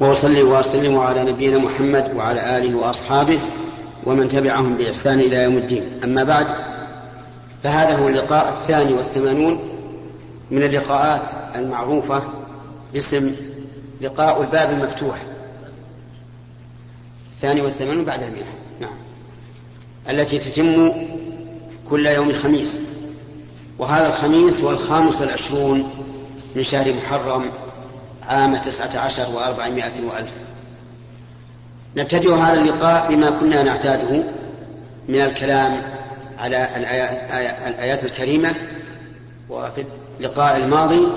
وأصلي وأسلم على نبينا محمد وعلى آله وأصحابه ومن تبعهم بإحسان إلى يوم الدين. أما بعد فهذا هو اللقاء الثاني والثمانون من اللقاءات المعروفة باسم لقاء الباب المفتوح. الثاني والثمانون بعد المئة. نعم. التي تتم كل يوم خميس. وهذا الخميس هو الخامس والعشرون من شهر محرم عام تسعة عشر وأربعمائة وألف. نبتدئ هذا اللقاء بما كنا نعتاده من الكلام على الآيات الكريمة وفي اللقاء الماضي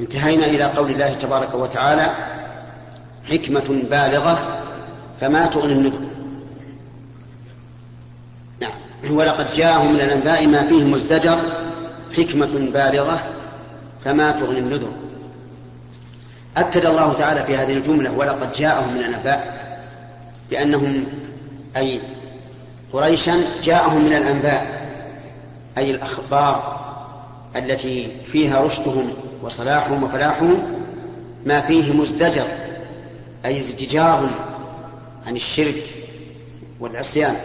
انتهينا إلى قول الله تبارك وتعالى حكمة بالغة فما تغني النذر. نعم. ولقد جاءهم من الأنباء ما فيه مزدجر حكمة بالغة فما تغني النذر. أكد الله تعالى في هذه الجملة ولقد جاءهم من الأنباء بأنهم أي قريشا جاءهم من الأنباء أي الأخبار التي فيها رشدهم وصلاحهم وفلاحهم ما فيه مزدجر أي ازدجار عن الشرك والعصيان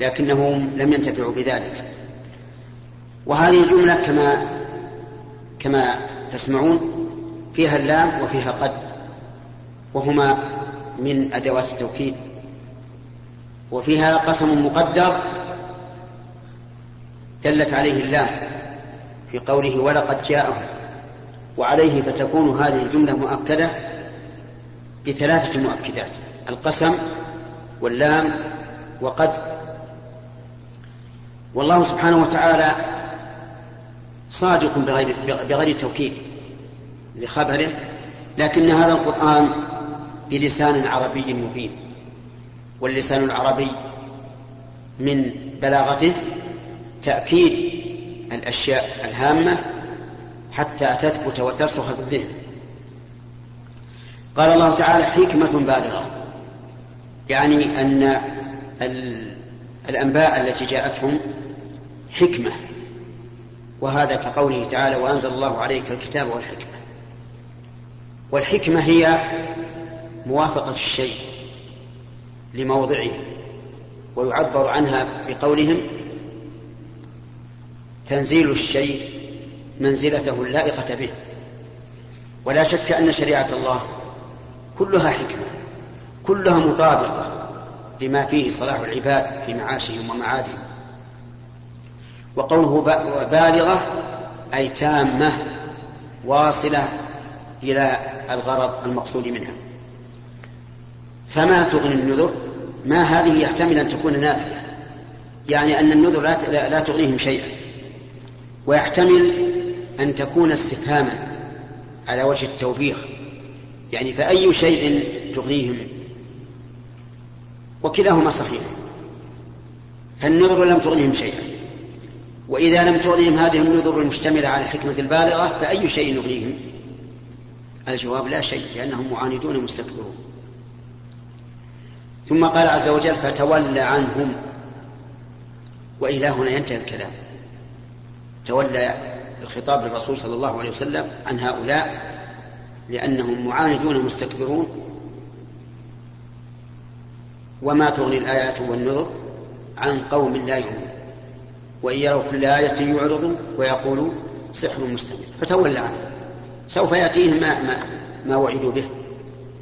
لكنهم لم ينتفعوا بذلك. وهذه الجملة كما كما تسمعون فيها اللام وفيها قد وهما من أدوات التوكيد. وفيها قسم مقدر دلت عليه اللام في قوله ولقد جاءهم وعليه فتكون هذه الجملة مؤكدة بثلاثة مؤكدات القسم واللام وقد. والله سبحانه وتعالى صادق بغير, بغير توكيد. لخبره لكن هذا القرآن بلسان عربي مبين واللسان العربي من بلاغته تأكيد الأشياء الهامة حتى تثبت وترسخ في الذهن. قال الله تعالى حكمة بالغة يعني أن الأنباء التي جاءتهم حكمة وهذا كقوله تعالى وأنزل الله عليك الكتاب والحكمة والحكمة هي موافقة الشيء لموضعه ويعبر عنها بقولهم تنزيل الشيء منزلته اللائقة به. ولا شك أن شريعة الله كلها حكمة كلها مطابقة لما فيه صلاح العباد في معاشهم ومعادهم. وقوله بالغة أي تامة واصلة إلى الغرض المقصود منها. فما تغني النذر؟ ما هذه يحتمل أن تكون نافية يعني أن النذر لا, لا تغنيهم شيئا. ويحتمل أن تكون استفهاما على وجه التوبيخ. يعني فأي شيء تغنيهم؟ وكلاهما صحيح. فالنذر لم تغنهم شيئا. وإذا لم تغنهم هذه النذر المشتملة على حكمة البالغة فأي شيء يغنيهم الجواب لا شيء لأنهم معاندون مستكبرون. ثم قال عز وجل فتولى عنهم. وإلى هنا ينتهي الكلام. تولى الخطاب للرسول صلى الله عليه وسلم عن هؤلاء لأنهم معاندون مستكبرون. وما تغني الآيات والنذر عن قوم لا يؤمنون. وإن يروا كل آية يعرضوا ويقولوا سحر مستمر. فتول عنه سوف يأتيهم ما, ما, ما وعدوا به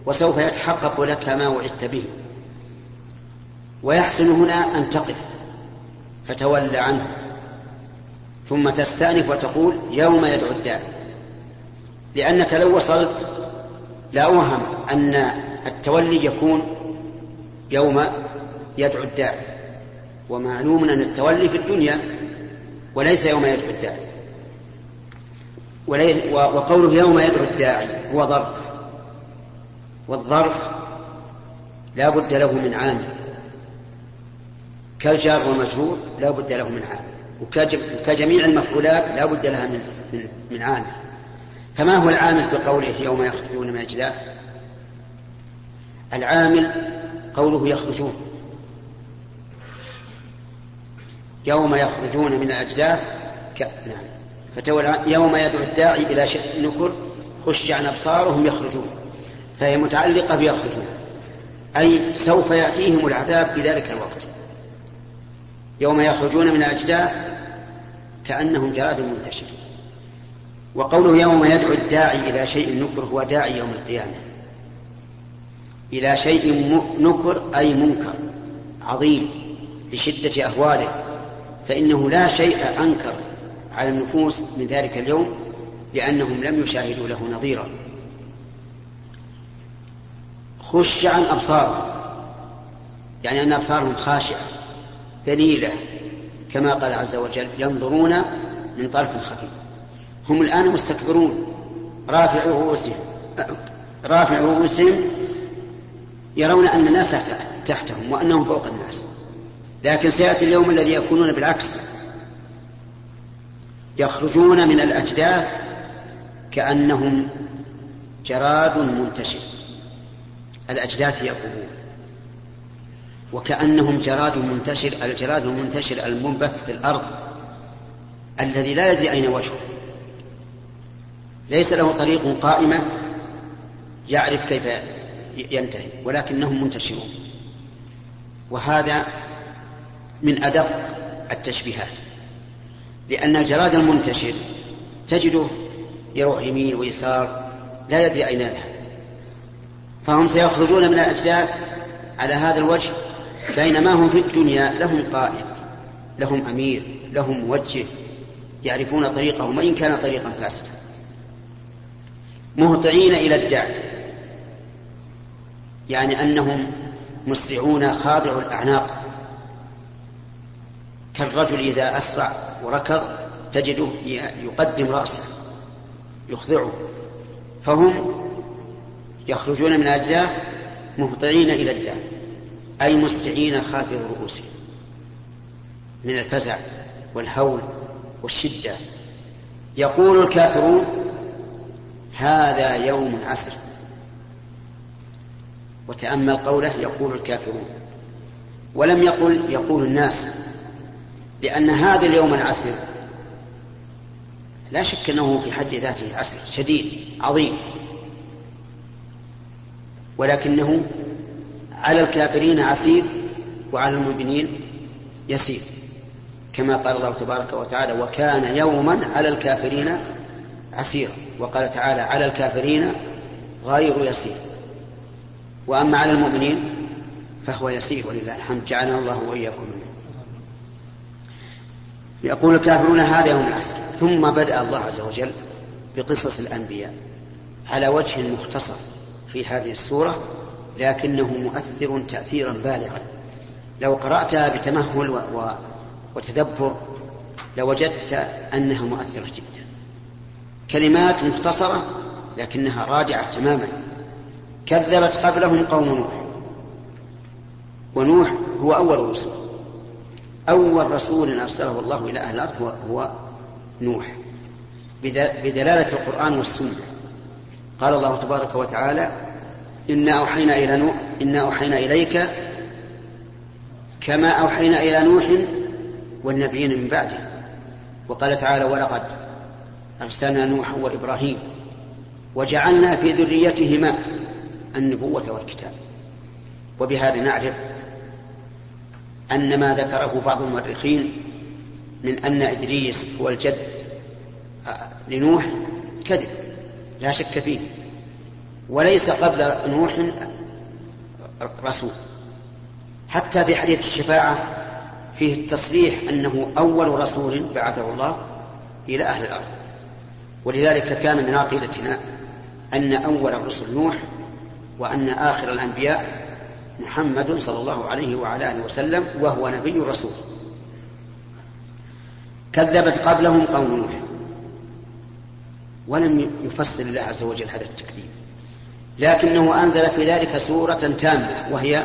وسوف يتحقق لك ما وعدت به. ويحسن هنا أن تقف فتول عنه ثم تستأنف وتقول يوم يدعو الداعي لأنك لو وصلت لا أوهم أن التولي يكون يوم يدعو الداعي ومعلوم أن التولي في الدنيا وليس يوم يدعو الداعي وقوله يوم يدعو الداعي هو ظرف. والظرف لا بد له من عامل. كالجار والمجرور لا بد له من عامل. وكجميع المفعولات لا بد لها من, من, من عامل. فما هو العامل في قوله يوم يخرجون من الأجداث العامل قوله يخرجون. يوم يخرجون من الأجداث ك... نعم. فتولى يوم يدعو الداعي إلى شيء نكر خش عن أبصارهم يخرجون فهي متعلقة بيخرجون أي سوف يأتيهم العذاب في ذلك الوقت. يوم يخرجون من الأجداث كأنهم جراد منتشر. وقوله يوم يدعو الداعي إلى شيء نكر هو داعي يوم القيامة. إلى شيء نكر أي منكر عظيم لشدة أهواله فإنه لا شيء أنكر على النفوس من ذلك اليوم لأنهم لم يشاهدوا له نظيرا. خش عن أبصارهم يعني أن أبصارهم خاشعة ذليلة كما قال عز وجل ينظرون من طرف خفي. هم الآن مستكبرون. رافع رؤوسهم رافع رؤوسهم يرون أن الناس تحتهم وأنهم فوق الناس. لكن سيأتي اليوم الذي يكونون بالعكس. يخرجون من الأجداث كأنهم جراد منتشر. الأجداث هي القبور وكأنهم جراد منتشر الجراد المنتشر المنبث في الأرض الذي لا يدري أين وجهه. ليس له طريق قائمة يعرف كيف ينتهي ولكنهم منتشرون. وهذا من أدق التشبيهات. لأن الجراد المنتشر تجده يروح يمين ويسار لا يدري أين يذهب. فهم سيخرجون من الأجداث على هذا الوجه بينما هم في الدنيا لهم قائد لهم أمير لهم موجه يعرفون طريقهم وإن كان طريقا فاسدا. مهطعين إلى الداع يعني أنهم مسرعون خاضع الأعناق. كالرجل إذا أسرع وركض تجده يقدم رأسه يخضعه. فهم يخرجون من الأجداث مهطعين إلى الدار أي مسرعين خافض رؤوسهم من الفزع والهول والشدة. يقول الكافرون هذا يوم عسر. وتأمل قوله يقول الكافرون. ولم يقل يقول الناس لأن هذا اليوم العسر لا شك أنه في حد ذاته عسر شديد عظيم. ولكنه على الكافرين عسير وعلى المؤمنين يسير. كما قال الله تبارك وتعالى وكان يوما على الكافرين عسيرا وقال تعالى على الكافرين غير يسير وأما على المؤمنين فهو يسير ولله الحمد. جعلنا الله وإياكم منه يقول الكافرون هذا يوم العسر. ثم بدأ الله عز وجل بقصص الأنبياء على وجه مختصر في هذه السورة لكنه مؤثر تأثيرا بالغا. لو قرأتها بتمهل و... وتدبر لوجدت أنها مؤثرة جدا. كلمات مختصرة لكنها راجعة تماما. كذبت قبلهم قوم نوح. ونوح هو أول الرسل أول رسول أرسله الله إلى أهل الأرض هو, هو نوح. بدلالة القرآن والسنة. قال الله تبارك وتعالى إنا أوحينا إلى نوح إنا أوحينا إليك كما أوحينا إلى نوح والنبيين من بعده. وقال تعالى ولقد أرسلنا نوحا وإبراهيم وجعلنا في ذريتهما النبوة والكتاب. وبهذا نعرف أن ما ذكره بعض المؤرخين من أن إدريس هو الجد لنوح كذب لا شك فيه. وليس قبل نوح رسول. حتى في حديث الشفاعة فيه التصريح أنه أول رسول بعثه الله إلى أهل الأرض. ولذلك كان من عقيدتنا أن أول الرسل نوح وأن آخر الأنبياء محمد صلى الله عليه وعلى آله وسلم وهو نبي رسول. كذبت قبلهم قوم نوح. ولم يفسر الله عز وجل هذا التكذيب. لكنه أنزل في ذلك سورة تامة وهي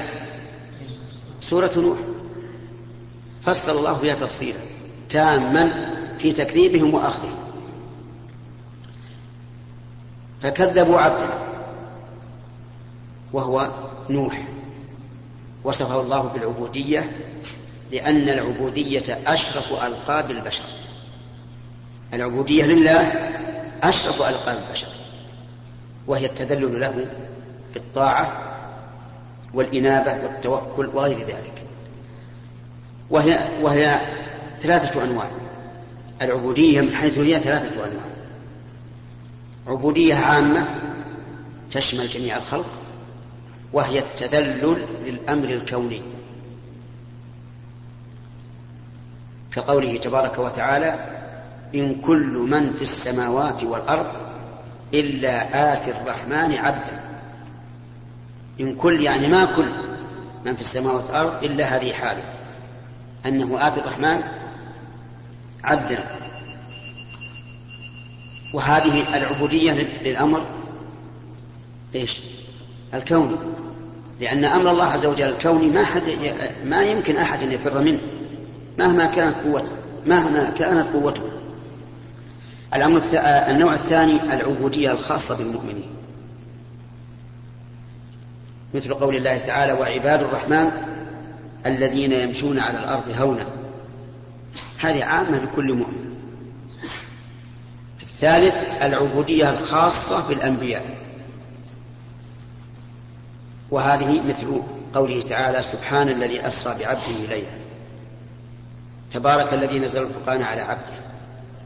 سورة نوح. فسر الله فيها تفصيلا. تاما في تكذيبهم وأخذهم. فكذبوا عبدا وهو نوح. وصفه الله بالعبودية لأن العبودية أشرف ألقاب البشر. العبودية لله أشرف ألقاب البشر وهي التذلل له بالطاعة والإنابة والتوكل وغير ذلك. وهي وهي ثلاثة أنواع. العبودية من حيث هي ثلاثة أنواع. عبودية عامة تشمل جميع الخلق وهي التذلل للأمر الكوني. كقوله تبارك وتعالى إن كل من في السماوات والأرض إلا آتي الرحمن عبدا. إن كل يعني ما كل من في السماوات والأرض إلا هذه حاله أنه آتي الرحمن عبدا. وهذه العبودية للأمر إيش؟ الكوني لأن أمر الله عز وجل الكوني ما حد ما يمكن أحد أن يفر منه. مهما كانت قوته مهما كانت قوته. الأمر النوع الثاني العبودية الخاصة بالمؤمنين. مثل قول الله تعالى وعباد الرحمن الذين يمشون على الأرض هونا. هذه عامة لكل مؤمن. الثالث العبودية الخاصة بالأنبياء. وهذه مثل قوله تعالى سبحان الذي أسرى بعبده ليلا. تبارك الذي نزل الفرقان على عبده.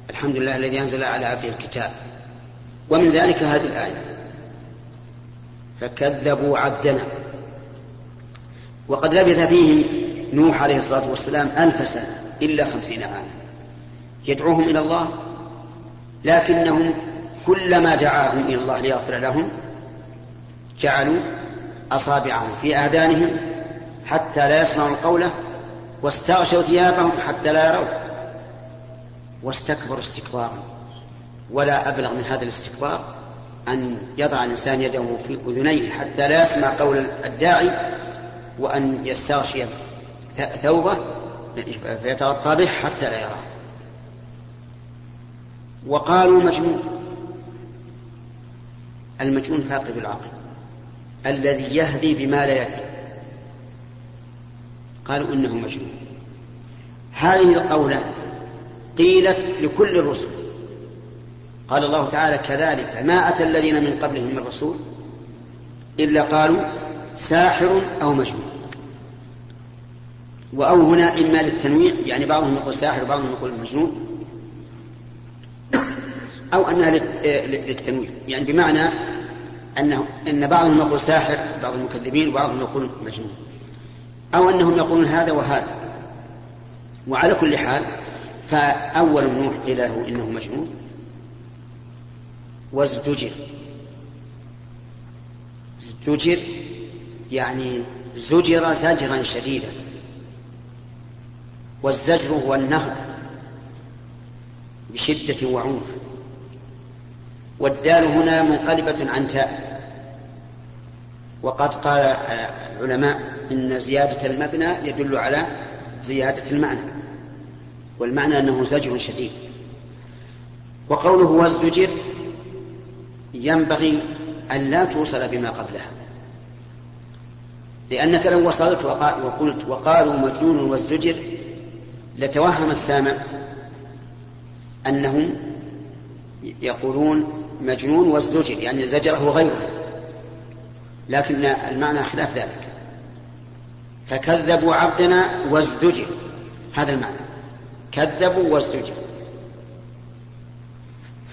الحمد لله الذي أنزل على عبده الكتاب. ومن ذلك هذه الآية فكذبوا عبدنا. وقد لبث فيهم نوح عليه الصلاة والسلام ألف سنة إلا خمسين عاما. يدعوهم إلى الله لكنهم كلما دعاهم إلى الله ليغفر لهم جعلوا أصابعهم في آذانهم حتى لا يسمعوا القول واستغشوا ثيابهم حتى لا يروا. واستكبروا استكبارا. ولا أبلغ من هذا الاستكبار أن يضع الإنسان يده في أذنيه حتى لا يسمع قول الداعي وأن يستغشي ثوبه فيتغطى به حتى لا يراه وقالوا مجنون المجنون فاقد العقل. الذي يهدي بما لا يدري قالوا إنه مجنون. هذه القوله قيلت لكل الرسل. قال الله تعالى كذلك ما أتى الذين من قبلهم من رسول إلا قالوا ساحر أو مجنون. وأو هنا إما للتنويع يعني بعضهم يقول ساحر وبعضهم يقول مجنون. أو أنها للتنويع. يعني بمعنى انه إن بعضهم يقول ساحر بعض المكذبين وبعضهم يقول مجنون. أو أنهم يقولون هذا وهذا. وعلى كل حال فأول نوح قيل له إنه مجنون. وازدجر. ازدجر يعني زجر زجرا شديدا. والزجر هو النهر بشدة وعنف. والدال هنا منقلبة عن تاء. وقد قال العلماء إن زيادة المبنى يدل على زيادة المعنى والمعنى أنه زجر شديد. وقوله وازدجر ينبغي أن لا توصل بما قبلها لأنك لو وصلت وقلت وقالوا مجنون وازدجر لتوهم السامع أنهم يقولون مجنون وازدجر يعني زجره غيره. لكن المعنى خلاف ذلك. فكذبوا عبدنا وازدجر. هذا المعنى. كذبوا وازدجروا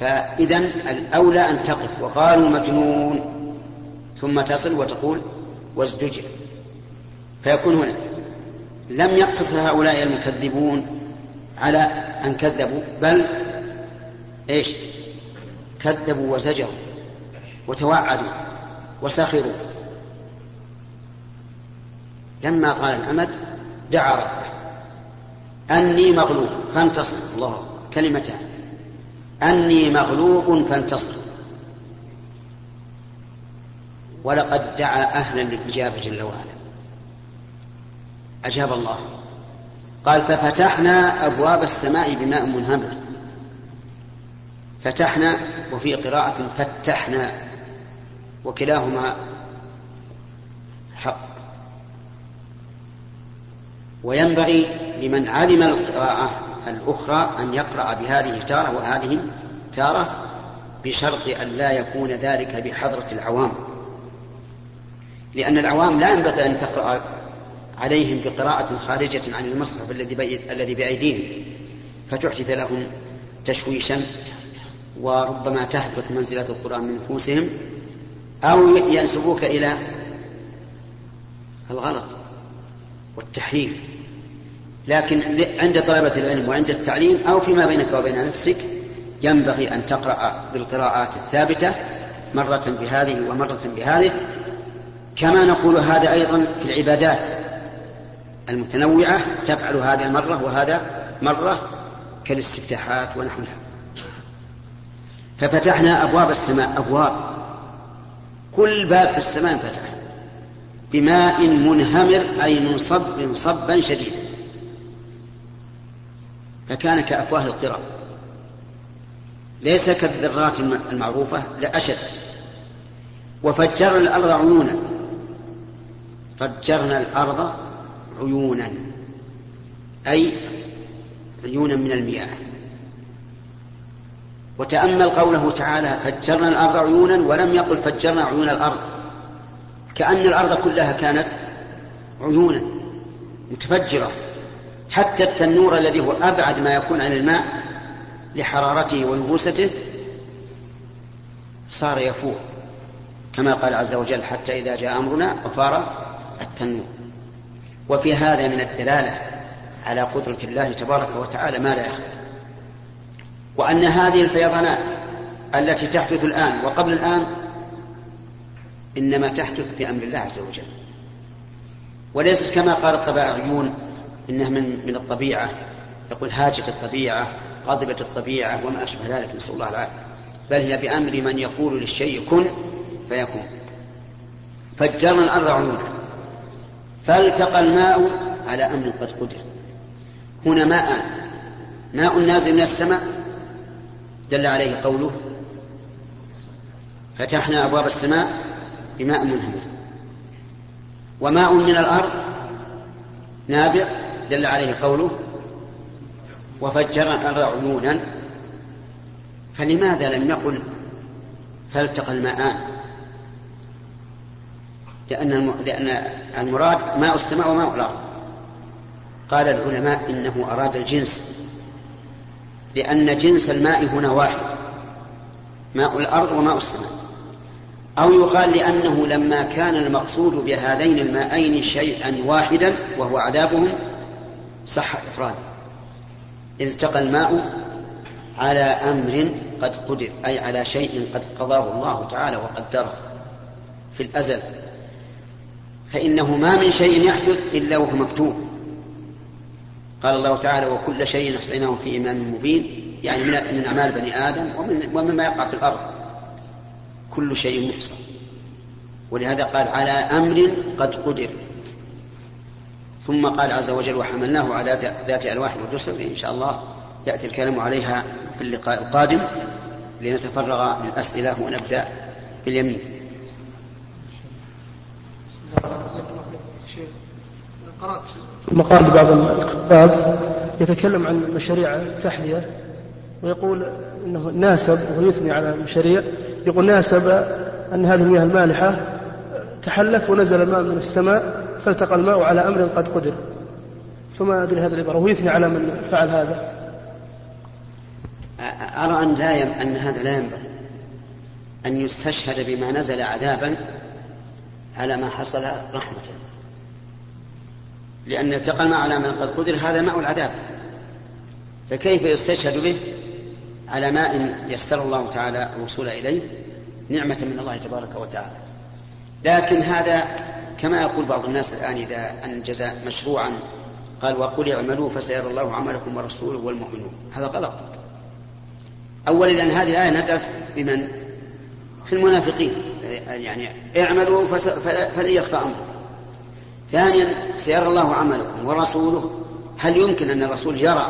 فإذا الأولى أن تقف. وقالوا مجنون. ثم تصل وتقول وازدجر. فيكون هنا. لم يقتصر هؤلاء المكذبون على أن كذبوا بل إيش؟ كذبوا وزجروا وتوعدوا. وسخروا. لما قال الأمد دعا ربه. أني مغلوب فانتصر. الله كلمتان. أني مغلوب فانتصر. ولقد دعا أهلا للإجابة جل وعلا. أجاب الله. قال ففتحنا أبواب السماء بماء منهمر. فتحنا وفي قراءة فتحنا. وكلاهما حق وينبغي لمن علم القراءة الأخرى أن يقرأ بهذه تارة وهذه تارة بشرط أن لا يكون ذلك بحضرة العوام لأن العوام لا ينبغي أن تقرأ عليهم بقراءة خارجة عن المصحف الذي. الذي بأيديهم فتحدث لهم تشويشا وربما تهبط منزلة القرآن من نفوسهم أو ينسبوك إلى الغلط والتحريف لكن عند طلبة العلم وعند التعليم أو فيما بينك وبين نفسك ينبغي أن تقرأ بالقراءات الثابتة مرة بهذه ومرة بهذه. كما نقول هذا أيضا في العبادات المتنوعة تفعل هذه المرة وهذا مرة كالاستفتاحات ونحوها. ففتحنا أبواب السماء أبواب كل باب في السماء انفتح. بماء منهمر أي منصب صبا شديدا. فكان كأفواه القرى. ليس كالذرات المعروفة لا أشد. وفجرنا الأرض عيونا. فجرنا الأرض عيونا. أي عيونا من المياه. وتأمل قوله تعالى فجرنا الأرض عيونا ولم يقل فجرنا عيون الأرض. كأن الأرض كلها كانت عيونا متفجرة حتى التنور الذي هو أبعد ما يكون عن الماء لحرارته ويبوسته صار يفور كما قال عز وجل حتى إذا جاء أمرنا وفار التنور. وفي هذا من الدلالة على قدرة الله تبارك وتعالى ما لا يخفى. وأن هذه الفيضانات التي تحدث الآن وقبل الآن إنما تحدث بأمر الله عز وجل. وليست كما قال الطبائعيون إنها من من الطبيعة. يقول هاجت الطبيعة غضبت الطبيعة وما أشبه ذلك نسأل الله العافية. بل هي بأمر من يقول للشيء كن فيكون. فجرنا الأرض عيونا. فالتقى الماء على أمر قد قدر. هنا ماء ماء نازل من السماء دل عليه قوله فتحنا أبواب السماء بماء منهمر. وماء من الأرض نابع دل عليه قوله وفجرنا الأرض عيونا. فلماذا لم يقل فالتقى الماءان لأن لأن المراد ماء السماء وماء الأرض. قال العلماء إنه أراد الجنس. لأن جنس الماء هنا واحد. ماء الأرض وماء السماء. أو يقال لأنه لما كان المقصود بهذين الماءين شيئا واحدا وهو عذابهم صح إفراده التقى الماء على أمر قد قدر أي على شيء قد قضاه الله تعالى وقدره. في الأزل. فإنه ما من شيء يحدث إلا وهو مكتوب. قال الله تعالى وكل شيء أحصيناه في إمام مبين يعني من من أعمال بني آدم ومن ومما يقع في الأرض. كل شيء محصى ولهذا قال على أمر قد قدر. ثم قال عز وجل وحملناه على ذات ألواح ودسر إن شاء الله يأتي الكلام عليها في اللقاء القادم لنتفرغ من الأسئلة ونبدأ باليمين. مقال بعض الكتاب يتكلم عن مشاريع التحلية ويقول إنه ناسب وهو يثني على مشاريع. يقول ناسب أن هذه المياه المالحة تحلت ونزل الماء من السماء فالتقى الماء على أمر قد قدر. فما أدري هذا العبارة. ويثني على من فعل هذا. أرى أن لا يم... أن هذا لا ينبغي. أن يستشهد بما نزل عذابا على ما حصل رحمة. لأن التقى الماء على من قد قدر هذا ماء العذاب. فكيف يستشهد به؟ على ماء يسر الله تعالى الوصول إليه نعمة من الله تبارك وتعالى. لكن هذا كما يقول بعض الناس الآن إذا أنجز مشروعا قال وقل اعملوا فسيرى الله عملكم ورسوله والمؤمنون. هذا غلط. أولا لأن هذه الآية نزلت بمن؟ في المنافقين. يعني اعملوا فلن يخفى أمركم ثانيا سيرى الله عملكم ورسوله. هل يمكن أن الرسول يرى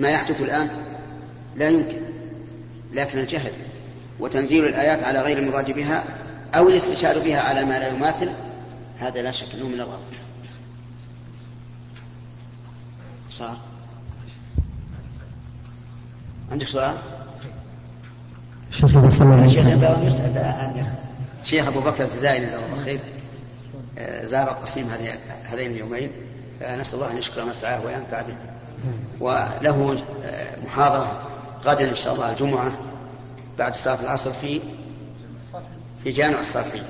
ما يحدث الآن؟ لا يمكن. لكن الجهل وتنزيل الآيات على غير المراد بها أو الاستشهاد بها على ما لا يماثل هذا لا شك أنه من الغلط صار؟ عندك سؤال؟ شيخ أبو بكر الجزائري الله خير. زار القصيم هذين اليومين فنسأل الله أن يشكر مسعاه وينفع به. وله آه، محاضرة غدا إن شاء الله الجمعة بعد صلاة العصر في في جامع الصافية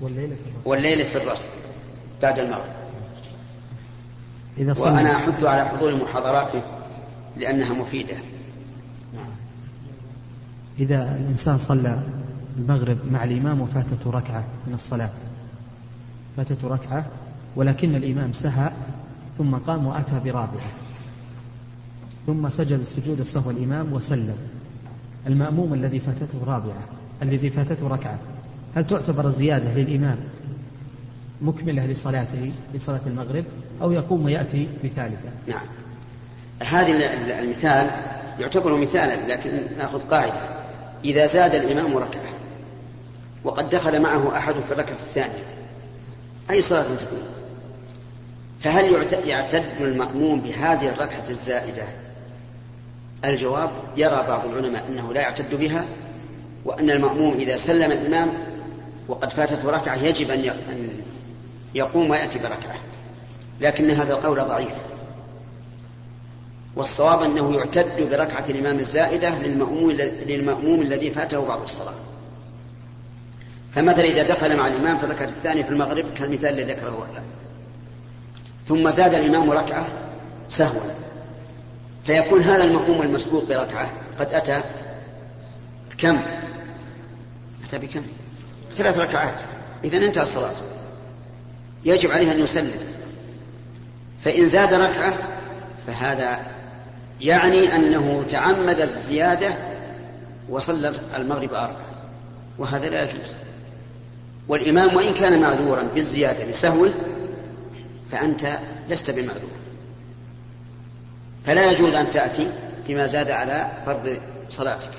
والليلة في الرصد. والليلة في الرصد بعد المغرب. إذا وأنا أحث على حضور محاضراته لأنها مفيدة. إذا الإنسان صلى المغرب مع الإمام وفاتته ركعة من الصلاة فاتته ركعة ولكن الإمام سهى ثم قام وأتى برابعة. ثم سجد السجود السهو الإمام وسلم. المأموم الذي فاتته رابعة الذي فاتته ركعة. هل تعتبر الزيادة للإمام مكملة لصلاته لصلاة المغرب أو يقوم ويأتي بثالثة؟ نعم. هذه المثال يعتبر مثالا لكن نأخذ قاعدة. إذا زاد الإمام ركعة وقد دخل معه أحد في الركعة الثانية أي صلاة تكون؟ فهل يعتد المأموم بهذه الركعة الزائدة؟ الجواب يرى بعض العلماء أنه لا يعتد بها وأن المأموم إذا سلم الإمام وقد فاتته ركعة يجب أن يقوم ويأتي بركعة. لكن هذا القول ضعيف. والصواب أنه يعتد بركعة الإمام الزائدة للمأموم, للمأموم الذي فاته بعض الصلاة. فمثلا إذا دخل مع الإمام في الركعة الثانية في المغرب كالمثال الذي ذكره الآن. ثم زاد الإمام ركعة سهوا. فيكون هذا المأموم المسبوق بركعة. قد أتى كم؟ أتى بكم؟ ثلاث ركعات. إذا انتهى الصلاة. يجب عليه أن يسلم. فإن زاد ركعة فهذا يعني أنه تعمد الزيادة وصلى المغرب أربعة. وهذا لا يجوز. والإمام وإن كان معذورا بالزيادة لسهوه فأنت لست بمعذور. فلا يجوز أن تأتي بما زاد على فرض صلاتك.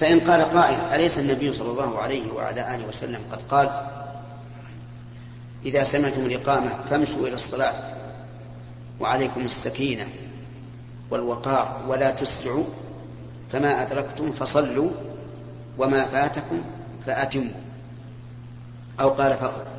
فإن قال قائل أليس النبي صلى الله عليه وعلى آله وسلم قد قال إذا سمعتم الإقامة فامشوا إلى الصلاة وعليكم السكينة والوقار ولا تسرعوا فما أدركتم فصلوا وما فاتكم فأتموا. أو قال فقط.